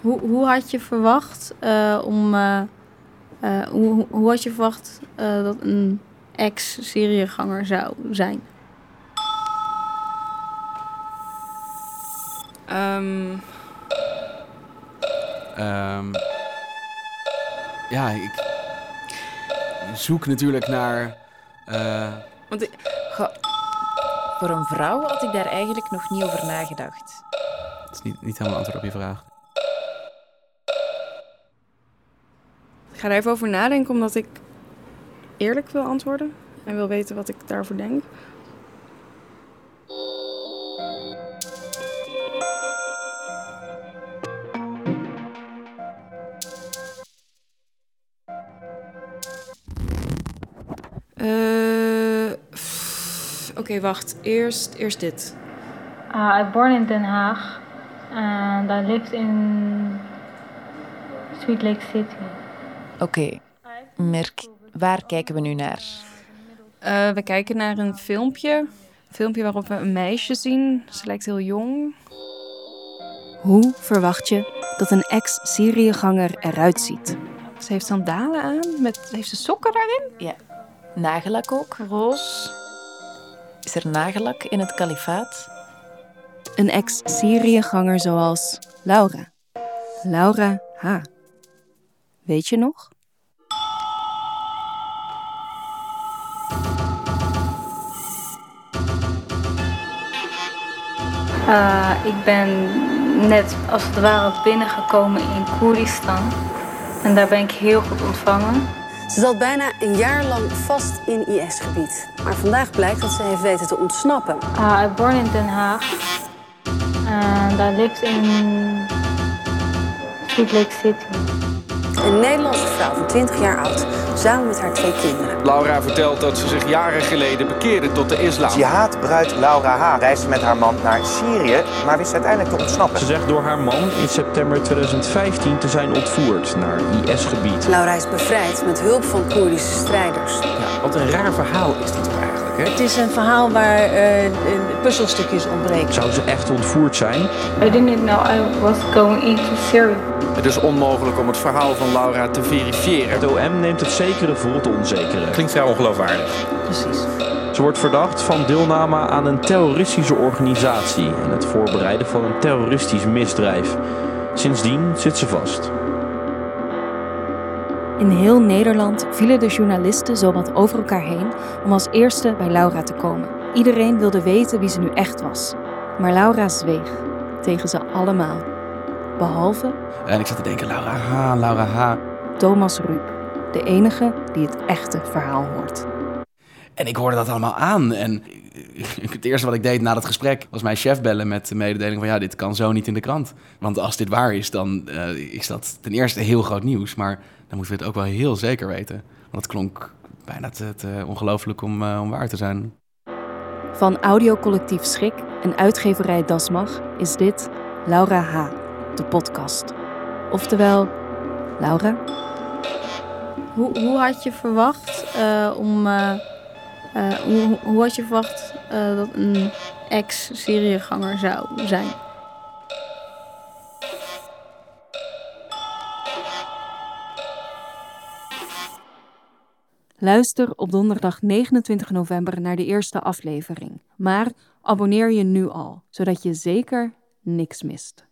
Hoe, hoe had je verwacht uh, om. Uh, uh, hoe, hoe had je verwacht dat een ex-serieganger zou zijn? Um... Um, ja, ik zoek natuurlijk naar. Want ik, voor een vrouw had ik daar eigenlijk nog niet over nagedacht. Dat is niet, niet helemaal antwoord op je vraag. Ik ga er even over nadenken, omdat ik eerlijk wil antwoorden en wil weten wat ik daarvoor denk. Uh, Oké, wacht. Eerst, eerst dit. Uh, I born in Den Haag and I lived in Sweet Lake City. Oké, okay. Merk, waar kijken we nu naar? Uh, we kijken naar een filmpje. Een filmpje waarop we een meisje zien. Ze lijkt heel jong. Hoe verwacht je dat een ex-Syriëganger eruit ziet? Ze heeft sandalen aan. Met, heeft ze sokken daarin? Ja. Nagellak ook. Roze. Is er nagellak in het kalifaat? Een ex-Syriëganger zoals Laura. Laura H. Weet je nog? Uh, ik ben net als het ware binnengekomen in Koerdistan. En daar ben ik heel goed ontvangen. Ze zat bijna een jaar lang vast in IS-gebied. Maar vandaag blijkt dat ze heeft weten te ontsnappen. Uh, I born in Den Haag. And I lived in Sweet Lake City. Een Nederlandse vrouw van 20 jaar oud, samen met haar twee kinderen. Laura vertelt dat ze zich jaren geleden bekeerde tot de islam. Jihad-bruid Laura H. reisde met haar man naar Syrië, maar wist uiteindelijk te ontsnappen. Ze zegt door haar man in september 2015 te zijn ontvoerd naar IS-gebied. Laura is bevrijd met hulp van Koerdische strijders. Ja, wat een raar verhaal is dit eigenlijk, hè? Het is een verhaal waar uh, puzzelstukjes ontbreken. Zou ze echt ontvoerd zijn? I didn't know I was going into Syria. Het is onmogelijk om het verhaal van Laura te verifiëren. Het OM neemt het zekere voor het onzekere. Klinkt vrij ongeloofwaardig. Precies. Ze wordt verdacht van deelname aan een terroristische organisatie en het voorbereiden van een terroristisch misdrijf. Sindsdien zit ze vast. In heel Nederland vielen de journalisten zowat over elkaar heen om als eerste bij Laura te komen. Iedereen wilde weten wie ze nu echt was. Maar Laura zweeg tegen ze allemaal. Behalve. En ik zat te denken: Laura H., Laura H. Thomas Ruip, de enige die het echte verhaal hoort. En ik hoorde dat allemaal aan. En het eerste wat ik deed na dat gesprek was mijn chef bellen met de mededeling van ja, dit kan zo niet in de krant. Want als dit waar is, dan uh, is dat ten eerste heel groot nieuws. Maar dan moeten we het ook wel heel zeker weten. Want het klonk bijna te, te ongelooflijk om, uh, om waar te zijn. Van audiocollectief Schik en uitgeverij Dasmag is dit Laura H., de podcast. Oftewel, Laura? Hoe, hoe had je verwacht uh, om... Uh, hoe, hoe had je verwacht dat een ex-serieganger zou zijn? Luister op donderdag 29 november naar de eerste aflevering. Maar abonneer je nu al, zodat je zeker niks mist.